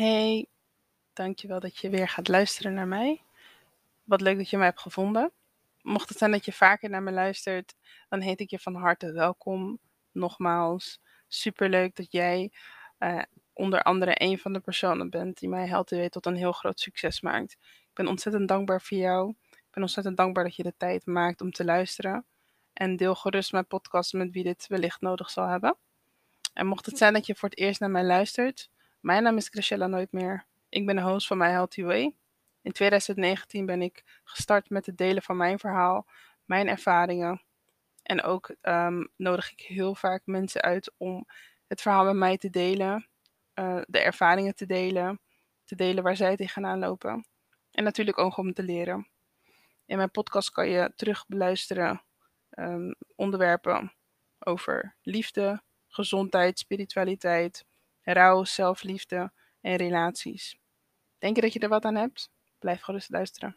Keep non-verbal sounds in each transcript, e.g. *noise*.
Hey, dankjewel dat je weer gaat luisteren naar mij. Wat leuk dat je mij hebt gevonden. Mocht het zijn dat je vaker naar me luistert, dan heet ik je van harte welkom. Nogmaals, superleuk dat jij uh, onder andere een van de personen bent die mij helpt weer tot een heel groot succes maakt. Ik ben ontzettend dankbaar voor jou. Ik ben ontzettend dankbaar dat je de tijd maakt om te luisteren. En deel gerust mijn podcast met wie dit wellicht nodig zal hebben. En mocht het zijn dat je voor het eerst naar mij luistert, mijn naam is Chrisella Nooit meer. Ik ben de host van My Healthy Way. In 2019 ben ik gestart met het delen van mijn verhaal, mijn ervaringen. En ook um, nodig ik heel vaak mensen uit om het verhaal met mij te delen, uh, de ervaringen te delen, te delen waar zij tegenaan lopen. En natuurlijk ook om te leren. In mijn podcast kan je terug beluisteren um, onderwerpen over liefde, gezondheid, spiritualiteit, rouw, zelfliefde en relaties. Denk je dat je er wat aan hebt? Blijf gerust luisteren.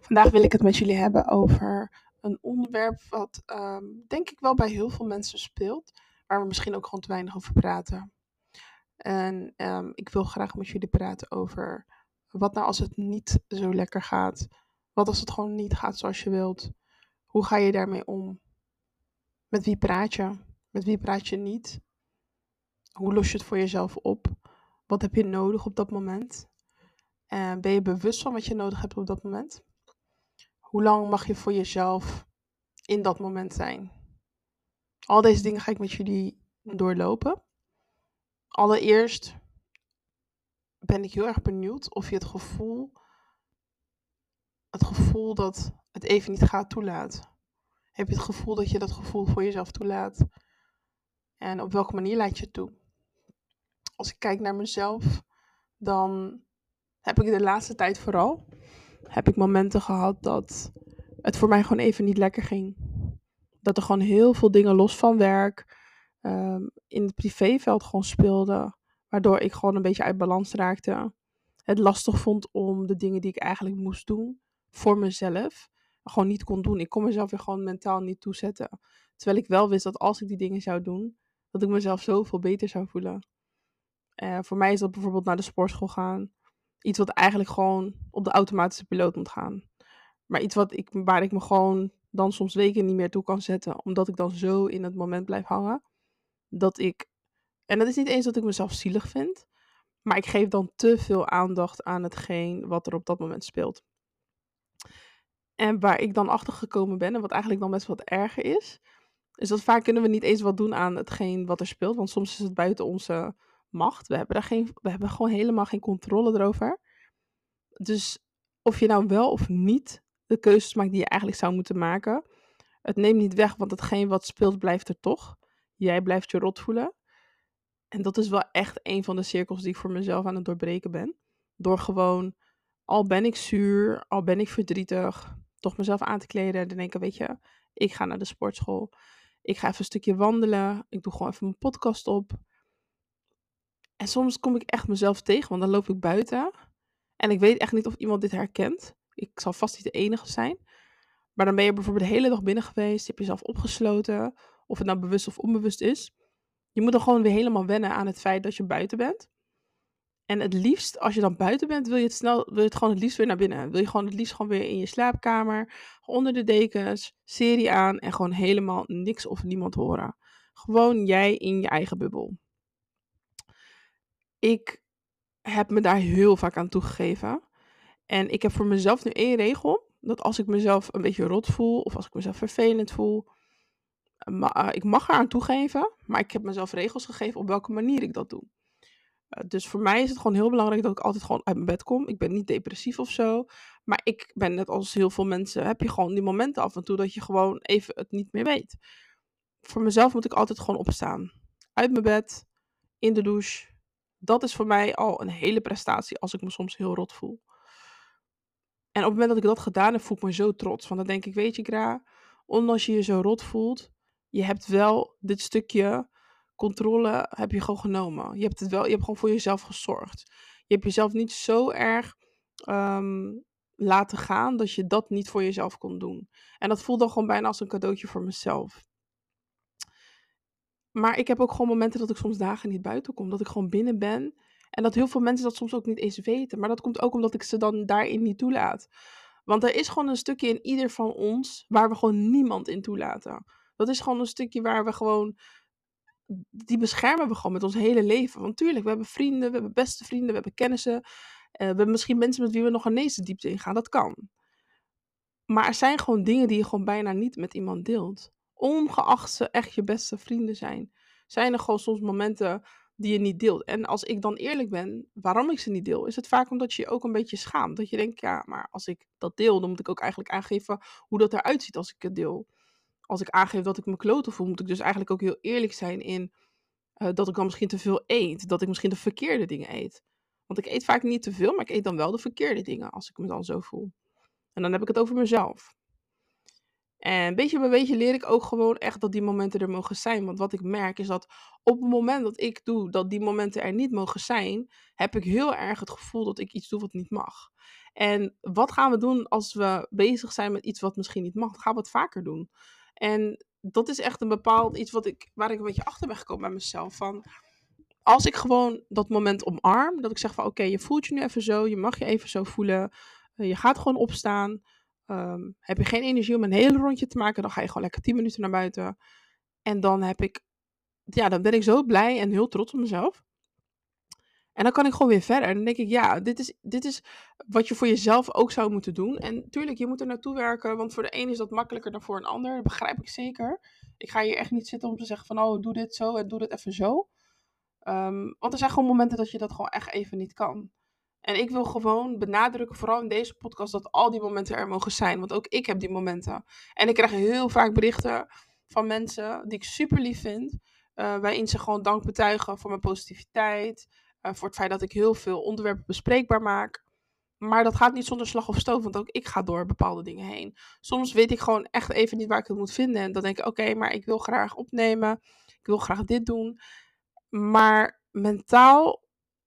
Vandaag wil ik het met jullie hebben over een onderwerp wat um, denk ik wel bij heel veel mensen speelt, waar we misschien ook gewoon te weinig over praten. En um, ik wil graag met jullie praten over wat nou als het niet zo lekker gaat. Wat als het gewoon niet gaat zoals je wilt. Hoe ga je daarmee om? Met wie praat je? Met wie praat je niet? Hoe los je het voor jezelf op? Wat heb je nodig op dat moment? En ben je bewust van wat je nodig hebt op dat moment? Hoe lang mag je voor jezelf in dat moment zijn? Al deze dingen ga ik met jullie doorlopen. Allereerst ben ik heel erg benieuwd of je het gevoel, het gevoel dat het even niet gaat toelaat. Heb je het gevoel dat je dat gevoel voor jezelf toelaat? En op welke manier laat je het toe? Als ik kijk naar mezelf, dan heb ik de laatste tijd vooral heb ik momenten gehad dat het voor mij gewoon even niet lekker ging. Dat er gewoon heel veel dingen los van werk um, in het privéveld gewoon speelden. Waardoor ik gewoon een beetje uit balans raakte. Het lastig vond om de dingen die ik eigenlijk moest doen voor mezelf gewoon niet kon doen. Ik kon mezelf weer gewoon mentaal niet toezetten. Terwijl ik wel wist dat als ik die dingen zou doen, dat ik mezelf zoveel beter zou voelen. Uh, voor mij is dat bijvoorbeeld naar de sportschool gaan. Iets wat eigenlijk gewoon op de automatische piloot moet gaan. Maar iets wat ik, waar ik me gewoon dan soms weken niet meer toe kan zetten. Omdat ik dan zo in het moment blijf hangen. Dat ik. En dat is niet eens dat ik mezelf zielig vind. Maar ik geef dan te veel aandacht aan hetgeen wat er op dat moment speelt. En waar ik dan achter gekomen ben, en wat eigenlijk dan best wat erger is, is dat vaak kunnen we niet eens wat doen aan hetgeen wat er speelt. Want soms is het buiten onze macht. We hebben, daar geen, we hebben gewoon helemaal geen controle erover. Dus of je nou wel of niet de keuzes maakt die je eigenlijk zou moeten maken, het neemt niet weg, want hetgeen wat speelt blijft er toch. Jij blijft je rot voelen. En dat is wel echt een van de cirkels die ik voor mezelf aan het doorbreken ben. Door gewoon, al ben ik zuur, al ben ik verdrietig, toch mezelf aan te kleden en denken, weet je, ik ga naar de sportschool. Ik ga even een stukje wandelen. Ik doe gewoon even mijn podcast op. En soms kom ik echt mezelf tegen, want dan loop ik buiten. En ik weet echt niet of iemand dit herkent. Ik zal vast niet de enige zijn. Maar dan ben je bijvoorbeeld de hele dag binnen geweest. Je hebt jezelf opgesloten. Of het nou bewust of onbewust is. Je moet dan gewoon weer helemaal wennen aan het feit dat je buiten bent. En het liefst, als je dan buiten bent, wil je het snel, wil je het gewoon het liefst weer naar binnen. Wil je gewoon het liefst gewoon weer in je slaapkamer, onder de dekens, serie aan en gewoon helemaal niks of niemand horen. Gewoon jij in je eigen bubbel. Ik heb me daar heel vaak aan toegegeven. En ik heb voor mezelf nu één regel. Dat als ik mezelf een beetje rot voel, of als ik mezelf vervelend voel, ik mag eraan toegeven. Maar ik heb mezelf regels gegeven op welke manier ik dat doe. Eh, dus voor mij is het gewoon heel belangrijk dat ik altijd gewoon uit mijn bed kom. Ik ben niet depressief of zo. Maar ik ben net als heel veel mensen, heb je gewoon die momenten af en toe dat je gewoon even het niet meer weet. Voor mezelf moet ik altijd gewoon opstaan. Uit mijn bed, in de douche. Dat is voor mij al een hele prestatie als ik me soms heel rot voel. En op het moment dat ik dat gedaan heb, voel ik me zo trots. Want dan denk ik, weet je, Gra, ondanks je je zo rot voelt, je hebt wel dit stukje controle heb je gewoon genomen. Je hebt, het wel, je hebt gewoon voor jezelf gezorgd. Je hebt jezelf niet zo erg um, laten gaan dat je dat niet voor jezelf kon doen. En dat voelt dan gewoon bijna als een cadeautje voor mezelf. Maar ik heb ook gewoon momenten dat ik soms dagen niet buiten kom. Dat ik gewoon binnen ben. En dat heel veel mensen dat soms ook niet eens weten. Maar dat komt ook omdat ik ze dan daarin niet toelaat. Want er is gewoon een stukje in ieder van ons waar we gewoon niemand in toelaten. Dat is gewoon een stukje waar we gewoon. Die beschermen we gewoon met ons hele leven. Want tuurlijk, we hebben vrienden, we hebben beste vrienden, we hebben kennissen. Uh, we hebben misschien mensen met wie we nog een in diepte ingaan. Dat kan. Maar er zijn gewoon dingen die je gewoon bijna niet met iemand deelt. Ongeacht ze echt je beste vrienden zijn. Zijn er gewoon soms momenten die je niet deelt. En als ik dan eerlijk ben, waarom ik ze niet deel, is het vaak omdat je je ook een beetje schaamt. Dat je denkt, ja, maar als ik dat deel, dan moet ik ook eigenlijk aangeven hoe dat eruit ziet als ik het deel. Als ik aangeef dat ik me kloten voel, moet ik dus eigenlijk ook heel eerlijk zijn in uh, dat ik dan misschien te veel eet. Dat ik misschien de verkeerde dingen eet. Want ik eet vaak niet te veel, maar ik eet dan wel de verkeerde dingen als ik me dan zo voel. En dan heb ik het over mezelf. En beetje bij beetje leer ik ook gewoon echt dat die momenten er mogen zijn. Want wat ik merk is dat op het moment dat ik doe dat die momenten er niet mogen zijn, heb ik heel erg het gevoel dat ik iets doe wat niet mag. En wat gaan we doen als we bezig zijn met iets wat misschien niet mag? Gaan we het vaker doen. En dat is echt een bepaald iets wat ik, waar ik een beetje achter ben gekomen bij mezelf. Van, als ik gewoon dat moment omarm, dat ik zeg van oké, je voelt je nu even zo, je mag je even zo voelen. Eh, je gaat gewoon opstaan. Um, heb je geen energie om een hele rondje te maken, dan ga je gewoon lekker 10 minuten naar buiten. En dan heb ik, ja, dan ben ik zo blij en heel trots op mezelf. En dan kan ik gewoon weer verder. En dan denk ik, ja, dit is, dit is wat je voor jezelf ook zou moeten doen. En tuurlijk, je moet er naartoe werken, want voor de een is dat makkelijker dan voor een ander. Dat begrijp ik zeker. Ik ga hier echt niet zitten om te zeggen van, oh, doe dit zo en doe dit even zo. Um, want er zijn gewoon momenten dat je dat gewoon echt even niet kan. En ik wil gewoon benadrukken, vooral in deze podcast, dat al die momenten er mogen zijn. Want ook ik heb die momenten. En ik krijg heel vaak berichten van mensen die ik super lief vind. Uh, waarin ze gewoon dank betuigen voor mijn positiviteit. Uh, voor het feit dat ik heel veel onderwerpen bespreekbaar maak. Maar dat gaat niet zonder slag of stoot, want ook ik ga door bepaalde dingen heen. Soms weet ik gewoon echt even niet waar ik het moet vinden. En dan denk ik, oké, maar ik wil graag opnemen. Ik wil graag dit doen. Maar mentaal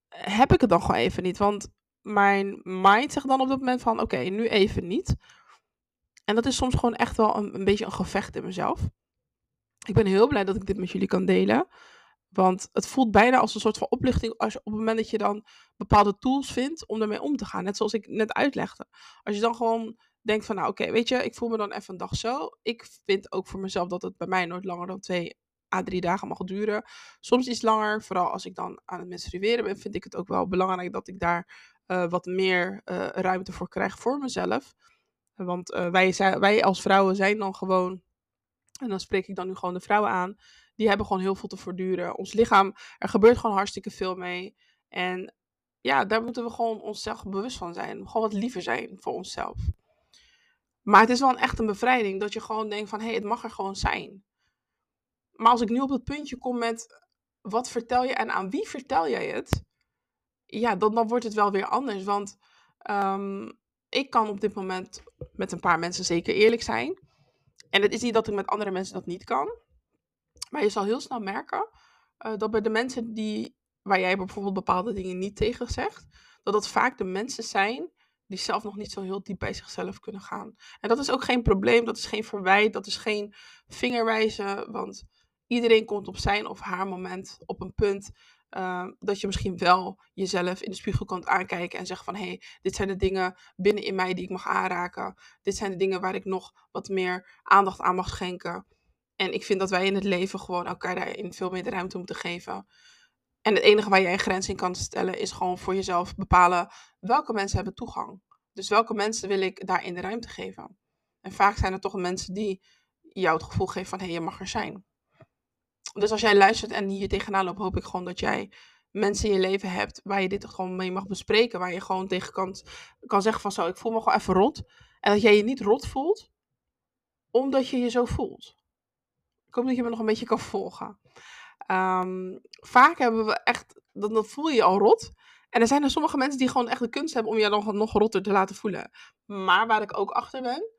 heb ik het dan gewoon even niet. Want mijn mind zegt dan op dat moment van, oké, nu even niet. En dat is soms gewoon echt wel een beetje een gevecht in mezelf. Ik ben heel blij dat ik dit met jullie kan delen. Want het voelt bijna als een soort van opluchting als op het moment dat je dan bepaalde tools vindt om ermee om te gaan. Net zoals ik net uitlegde. Als je dan gewoon denkt van, nou oké, weet je, ik voel me dan even een dag zo. Ik vind ook voor mezelf dat het bij mij nooit langer dan twee à drie dagen mag duren. Soms iets langer, vooral als ik dan aan het menstrueren ben, vind ik het ook wel belangrijk dat ik daar uh, wat meer uh, ruimte voor krijg voor mezelf. Want uh, wij, wij als vrouwen zijn dan gewoon, en dan spreek ik dan nu gewoon de vrouwen aan, die hebben gewoon heel veel te voortduren. Ons lichaam, er gebeurt gewoon hartstikke veel mee. En ja, daar moeten we gewoon onszelf bewust van zijn. Gewoon wat liever zijn voor onszelf. Maar het is wel echt een bevrijding dat je gewoon denkt van hé, hey, het mag er gewoon zijn. Maar als ik nu op het puntje kom met wat vertel je en aan wie vertel jij het? Ja, dan, dan wordt het wel weer anders. Want um, ik kan op dit moment met een paar mensen zeker eerlijk zijn. En het is niet dat ik met andere mensen dat niet kan. Maar je zal heel snel merken uh, dat bij de mensen die, waar jij bijvoorbeeld bepaalde dingen niet tegen zegt, dat dat vaak de mensen zijn die zelf nog niet zo heel diep bij zichzelf kunnen gaan. En dat is ook geen probleem, dat is geen verwijt, dat is geen vingerwijzen, want iedereen komt op zijn of haar moment op een punt uh, dat je misschien wel jezelf in de spiegel kan aankijken en zeggen van hé, hey, dit zijn de dingen binnen in mij die ik mag aanraken. Dit zijn de dingen waar ik nog wat meer aandacht aan mag schenken. En ik vind dat wij in het leven gewoon elkaar daarin veel meer de ruimte moeten geven. En het enige waar jij een grens in kan stellen is gewoon voor jezelf bepalen welke mensen hebben toegang. Dus welke mensen wil ik daarin de ruimte geven. En vaak zijn het toch mensen die jou het gevoel geven van hé, hey, je mag er zijn. Dus als jij luistert en hier tegenaan loopt, hoop ik gewoon dat jij mensen in je leven hebt waar je dit gewoon mee mag bespreken. Waar je gewoon tegen kan, kan zeggen van zo, ik voel me gewoon even rot. En dat jij je niet rot voelt, omdat je je zo voelt. Ik hoop dat je me nog een beetje kan volgen. Um, vaak hebben we echt, dan, dan voel je je al rot. En er zijn er sommige mensen die gewoon echt de kunst hebben om je dan nog rotter te laten voelen. Maar waar ik ook achter ben,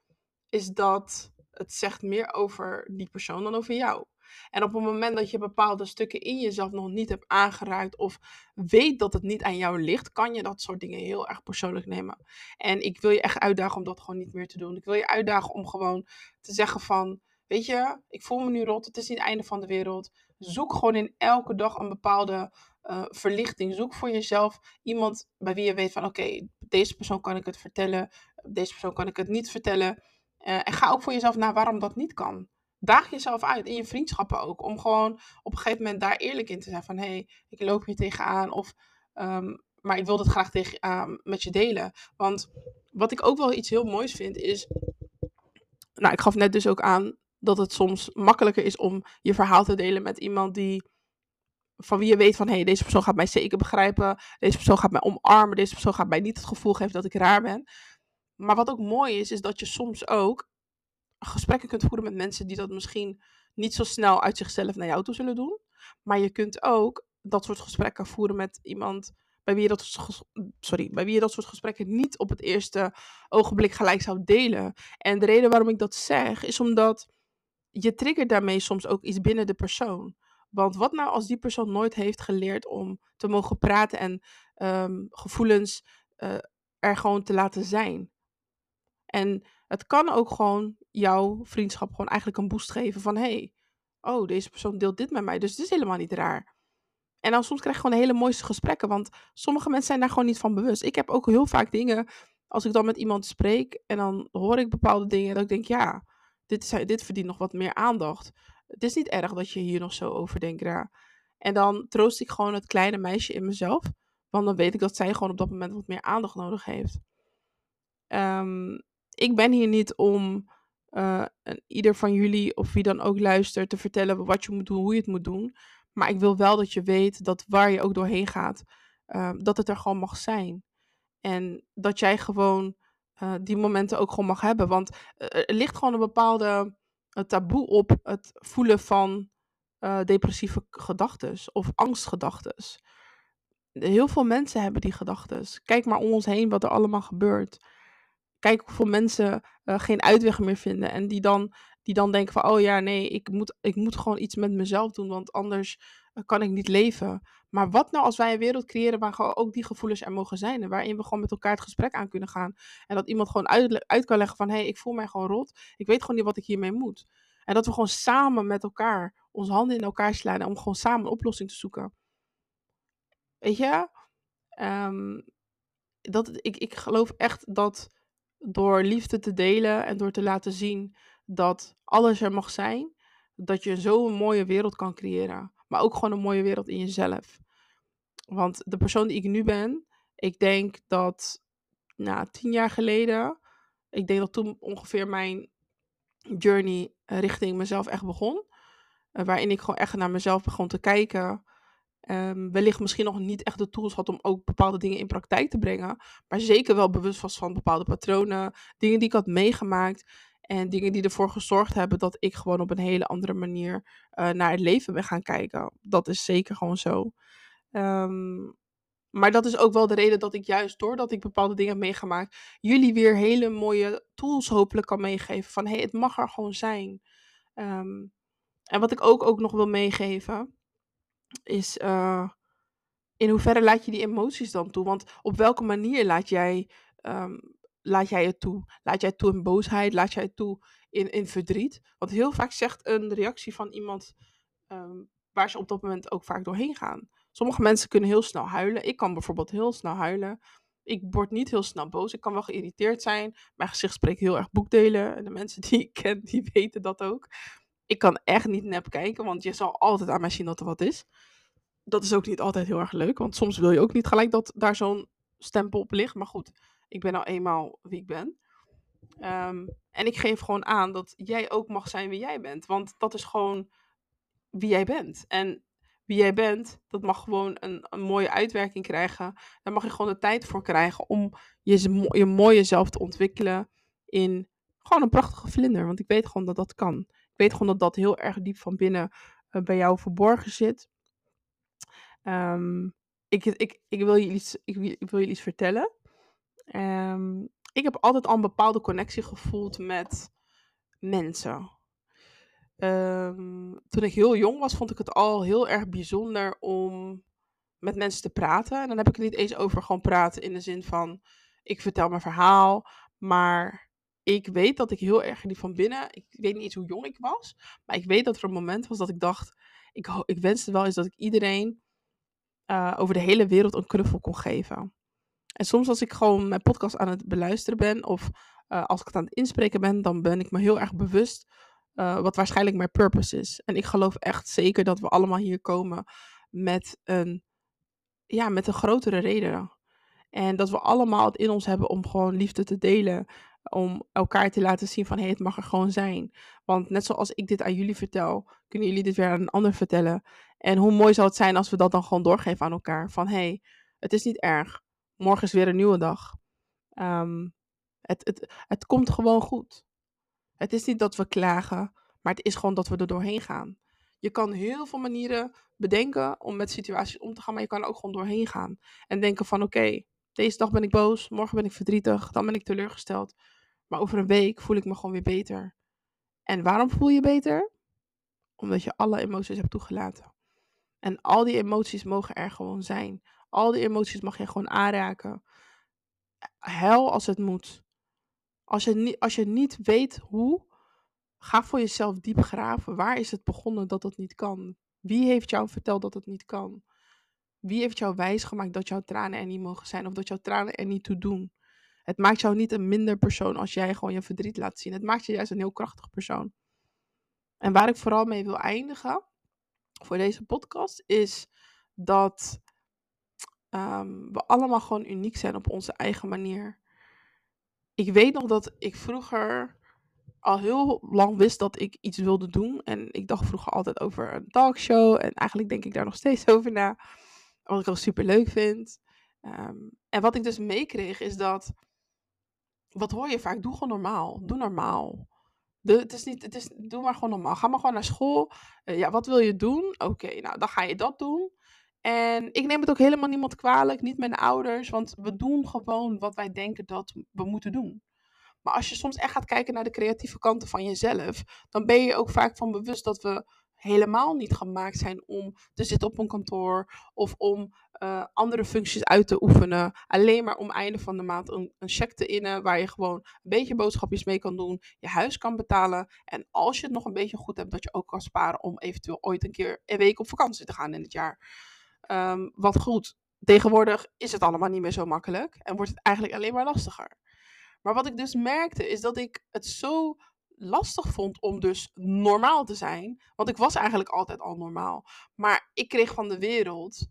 is dat het zegt meer over die persoon dan over jou. En op het moment dat je bepaalde stukken in jezelf nog niet hebt aangeraakt of weet dat het niet aan jou ligt, kan je dat soort dingen heel erg persoonlijk nemen. En ik wil je echt uitdagen om dat gewoon niet meer te doen. Ik wil je uitdagen om gewoon te zeggen van, weet je, ik voel me nu rot, het is niet het einde van de wereld. Zoek gewoon in elke dag een bepaalde uh, verlichting. Zoek voor jezelf iemand bij wie je weet van oké, deze persoon kan ik het vertellen, deze persoon kan ik het niet vertellen. Uh, en ga ook voor jezelf naar waarom dat niet kan. Daag jezelf uit, in je vriendschappen ook, om gewoon op een gegeven moment daar eerlijk in te zijn van hé, hey, ik loop hier tegenaan of um, maar ik wil het graag tegen, uh, met je delen. Want wat ik ook wel iets heel moois vind is, nou ik gaf net dus ook aan dat het soms makkelijker is om je verhaal te delen met iemand die van wie je weet van hé, hey, deze persoon gaat mij zeker begrijpen, deze persoon gaat mij omarmen, deze persoon gaat mij niet het gevoel geven dat ik raar ben. Maar wat ook mooi is, is dat je soms ook gesprekken kunt voeren met mensen die dat misschien niet zo snel uit zichzelf naar jou toe zullen doen. Maar je kunt ook dat soort gesprekken voeren met iemand bij wie je dat, sorry, bij wie je dat soort gesprekken niet op het eerste ogenblik gelijk zou delen. En de reden waarom ik dat zeg, is omdat je triggert daarmee soms ook iets binnen de persoon. Want wat nou als die persoon nooit heeft geleerd om te mogen praten en um, gevoelens uh, er gewoon te laten zijn? En het kan ook gewoon jouw vriendschap gewoon eigenlijk een boost geven van hey, oh, deze persoon deelt dit met mij, dus het is helemaal niet raar. En dan soms krijg je gewoon hele mooiste gesprekken, want sommige mensen zijn daar gewoon niet van bewust. Ik heb ook heel vaak dingen, als ik dan met iemand spreek en dan hoor ik bepaalde dingen, dat ik denk, ja, dit, dit verdient nog wat meer aandacht. Het is niet erg dat je hier nog zo over denkt. En dan troost ik gewoon het kleine meisje in mezelf, want dan weet ik dat zij gewoon op dat moment wat meer aandacht nodig heeft. Um, ik ben hier niet om uh, ieder van jullie of wie dan ook luistert te vertellen wat je moet doen, hoe je het moet doen. Maar ik wil wel dat je weet dat waar je ook doorheen gaat, uh, dat het er gewoon mag zijn. En dat jij gewoon uh, die momenten ook gewoon mag hebben. Want er ligt gewoon een bepaalde taboe op het voelen van depressieve gedachten of angstgedachten. Heel veel mensen hebben die gedachten. Kijk maar om ons heen wat er allemaal gebeurt kijk hoeveel mensen uh, geen uitweg meer vinden. En die dan, die dan denken van, oh ja, nee, ik moet, ik moet gewoon iets met mezelf doen, want anders uh, kan ik niet leven. Maar wat nou als wij een wereld creëren waar gewoon ook die gevoelens er mogen zijn. En waarin we gewoon met elkaar het gesprek aan kunnen gaan. En dat iemand gewoon uit, kan leggen van, hé, hey, ik voel mij gewoon rot. Ik weet gewoon niet wat ik hiermee moet. En dat we gewoon samen met elkaar onze handen in elkaar slaan om gewoon samen een oplossing te zoeken. Weet je? Um, dat, ik, ik geloof echt dat door liefde te delen en door te laten zien dat alles er mag zijn, dat je zo een mooie wereld kan creëren. Maar ook gewoon een mooie wereld in jezelf. Want de persoon die ik nu ben, ik denk dat, nou, tien jaar geleden, ik denk dat toen ongeveer mijn journey richting mezelf echt begon. Eh, waarin ik gewoon echt naar mezelf begon te kijken. Um, wellicht misschien nog niet echt de tools had om ook bepaalde dingen in praktijk te brengen. Maar zeker wel bewust was van bepaalde patronen. Dingen die ik had meegemaakt. En dingen die ervoor gezorgd hebben dat ik gewoon op een hele andere manier uh, naar het leven ben gaan kijken. Dat is zeker gewoon zo. Um, maar dat is ook wel de reden dat ik juist doordat ik bepaalde dingen heb meegemaakt, jullie weer hele mooie tools hopelijk kan meegeven. Van hé, hey, het mag er gewoon zijn. Um, en wat ik ook, ook nog wil meegeven is uh, in hoeverre laat je die emoties dan toe? Want op welke manier laat jij, um, laat jij het toe? Laat jij het toe in boosheid? Laat jij het toe in, in verdriet? Want heel vaak zegt een reactie van iemand um, waar ze op dat moment ook vaak doorheen gaan. Sommige mensen kunnen heel snel huilen. Ik kan bijvoorbeeld heel snel huilen. Ik word niet heel snel boos. Ik kan wel geïrriteerd zijn. Mijn gezicht spreekt heel erg boekdelen. En de mensen *laughs* die ik ken, die weten dat ook ik kan echt niet nep kijken, want je zal altijd aan mij zien dat er wat is. Dat is ook niet altijd heel erg leuk, want soms wil je ook niet gelijk dat daar zo'n stempel op ligt. Maar goed, ik ben nou eenmaal wie ik ben. Um, en ik geef gewoon aan dat jij ook mag zijn wie jij bent. Want dat is gewoon wie jij bent. En wie jij bent, dat mag gewoon een, een mooie uitwerking krijgen. Daar mag je gewoon de tijd voor krijgen om je, je mooie zelf te ontwikkelen in gewoon een prachtige vlinder. Want ik weet gewoon dat dat kan weet gewoon dat dat heel erg diep van binnen uh, bij jou verborgen zit. Um, ik, ik, ik, wil je iets, ik, wil je iets vertellen. Um, ik heb altijd al een bepaalde connectie gevoeld met mensen. Ehm, toen ik heel jong was, vond ik het al heel erg bijzonder om met mensen te praten. En dan heb ik het niet eens over gewoon praten in de zin van ik vertel mijn verhaal. Maar ik weet dat ik heel erg die van binnen, ik weet niet eens hoe jong ik was, maar ik weet dat er een moment was dat ik dacht, ik, ik wenste wel eens dat ik iedereen uh, over de hele wereld een knuffel kon geven. En soms als ik gewoon mijn podcast aan het beluisteren ben of uh, als ik het aan het inspreken ben, dan ben ik me heel erg bewust uh, wat waarschijnlijk mijn purpose is. En ik geloof echt zeker dat we allemaal hier komen met een, ja, met een grotere reden. En dat we allemaal het in ons hebben om gewoon liefde te delen. Om elkaar te laten zien van hé, hey, het mag er gewoon zijn. Want net zoals ik dit aan jullie vertel, kunnen jullie dit weer aan een ander vertellen. En hoe mooi zou het zijn als we dat dan gewoon doorgeven aan elkaar. Van hé, hey, het is niet erg. Morgen is weer een nieuwe dag. Um, het, het, het komt gewoon goed. Het is niet dat we klagen, maar het is gewoon dat we er doorheen gaan. Je kan heel veel manieren bedenken om met situaties om te gaan, maar je kan ook gewoon doorheen gaan. En denken van oké, deze dag ben ik boos, morgen ben ik verdrietig, dan ben ik teleurgesteld. Maar over een week voel ik me gewoon weer beter. En waarom voel je beter? Omdat je alle emoties hebt toegelaten. En al die emoties mogen er gewoon zijn. Al die emoties mag je gewoon aanraken. Hel als het moet. Als je, niet, als je niet weet hoe, ga voor jezelf diep graven. Waar is het begonnen dat dat niet kan? Wie heeft jou verteld dat het niet kan? Wie heeft jou wijsgemaakt dat jouw tranen er niet mogen zijn of dat jouw tranen er niet toe doen? Het maakt jou niet een minder persoon als jij gewoon je verdriet laat zien. Het maakt je juist een heel krachtig persoon. En waar ik vooral mee wil eindigen voor deze podcast is dat um, we allemaal gewoon uniek zijn op onze eigen manier. Ik weet nog dat ik vroeger al heel lang wist dat ik iets wilde doen. En ik dacht vroeger altijd over een talkshow. En eigenlijk denk ik daar nog steeds over na. Wat ik al super leuk vind. Um, en wat ik dus meekreeg is dat. Wat hoor je vaak? Doe gewoon normaal. Doe normaal. De, het is niet, het is, doe maar gewoon normaal. Ga maar gewoon naar school. Uh, ja, wat wil je doen? Oké, nou dan ga je dat doen. En ik neem het ook helemaal niemand kwalijk, niet mijn ouders, want we doen gewoon wat wij denken dat we moeten doen. Maar als je soms echt gaat kijken naar de creatieve kanten van jezelf, dan ben je ook vaak van bewust dat we helemaal niet gemaakt zijn om te zitten op een kantoor of om uh, andere functies uit te oefenen. Alleen maar om einde van de maand een, een check te innen waar je gewoon een beetje boodschapjes mee kan doen, je huis kan betalen. En als je het nog een beetje goed hebt, dat je ook kan sparen om eventueel ooit een keer een week op vakantie te gaan in het jaar. Um, wat goed, tegenwoordig is het allemaal niet meer zo makkelijk en wordt het eigenlijk alleen maar lastiger. Maar wat ik dus merkte is dat ik het zo lastig vond om dus normaal te zijn. Want ik was eigenlijk altijd al normaal. Maar ik kreeg van de wereld,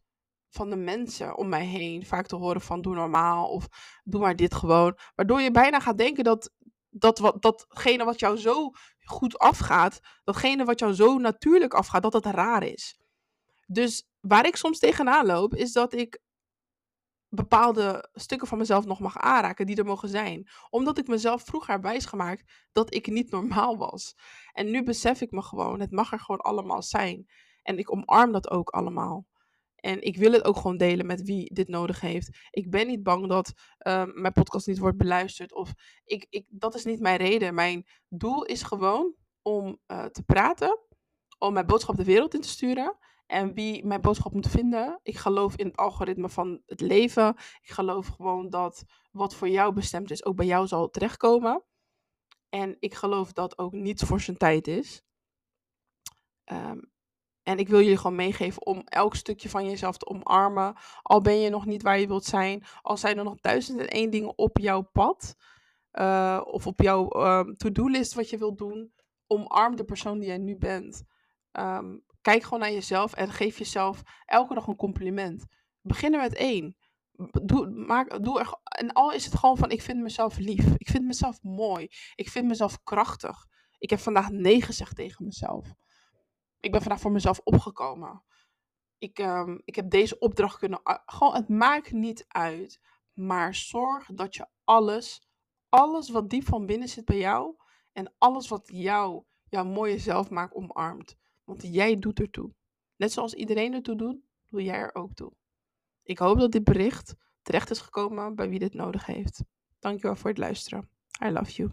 van de mensen om mij heen, vaak te horen van doe normaal of doe maar dit gewoon. Waardoor je bijna gaat denken dat, dat wat, datgene wat jou zo goed afgaat, datgene wat jou zo natuurlijk afgaat, dat het raar is. Dus waar ik soms tegenaan loop, is dat ik bepaalde stukken van mezelf nog mag aanraken die er mogen zijn. Omdat ik mezelf vroeger heb wijsgemaakt dat ik niet normaal was. En nu besef ik me gewoon, het mag er gewoon allemaal zijn. En ik omarm dat ook allemaal. En ik wil het ook gewoon delen met wie dit nodig heeft. Ik ben niet bang dat uh, mijn podcast niet wordt beluisterd. Of ik, ik, dat is niet mijn reden. Mijn doel is gewoon om uh, te praten. Om mijn boodschap de wereld in te sturen. En wie mijn boodschap moet vinden, ik geloof in het algoritme van het leven. Ik geloof gewoon dat wat voor jou bestemd is, ook bij jou zal terechtkomen. En ik geloof dat ook niets voor zijn tijd is. Um, en ik wil jullie gewoon meegeven om elk stukje van jezelf te omarmen. Al ben je nog niet waar je wilt zijn. Al zijn er nog duizend en één dingen op jouw pad. Uh, of op jouw um, to-do-list wat je wilt doen. Omarm de persoon die jij nu bent. Um, kijk gewoon naar jezelf en geef jezelf elke dag een compliment. Begin er met één. Doe, maak, doe er, en al is het gewoon van, ik vind mezelf lief. Ik vind mezelf mooi. Ik vind mezelf krachtig. Ik heb vandaag nee gezegd tegen mezelf. Ik ben vandaag voor mezelf opgekomen. Ik, um, ik heb deze opdracht kunnen... Gewoon, het maakt niet uit. Maar zorg dat je alles, alles wat diep van binnen zit bij jou... en alles wat jou, jouw mooie zelf maakt, omarmt. Want jij doet ertoe. Net zoals iedereen ertoe doet, doe jij er ook toe. Ik hoop dat dit bericht terecht is gekomen bij wie dit nodig heeft. Dankjewel voor het luisteren. I love you.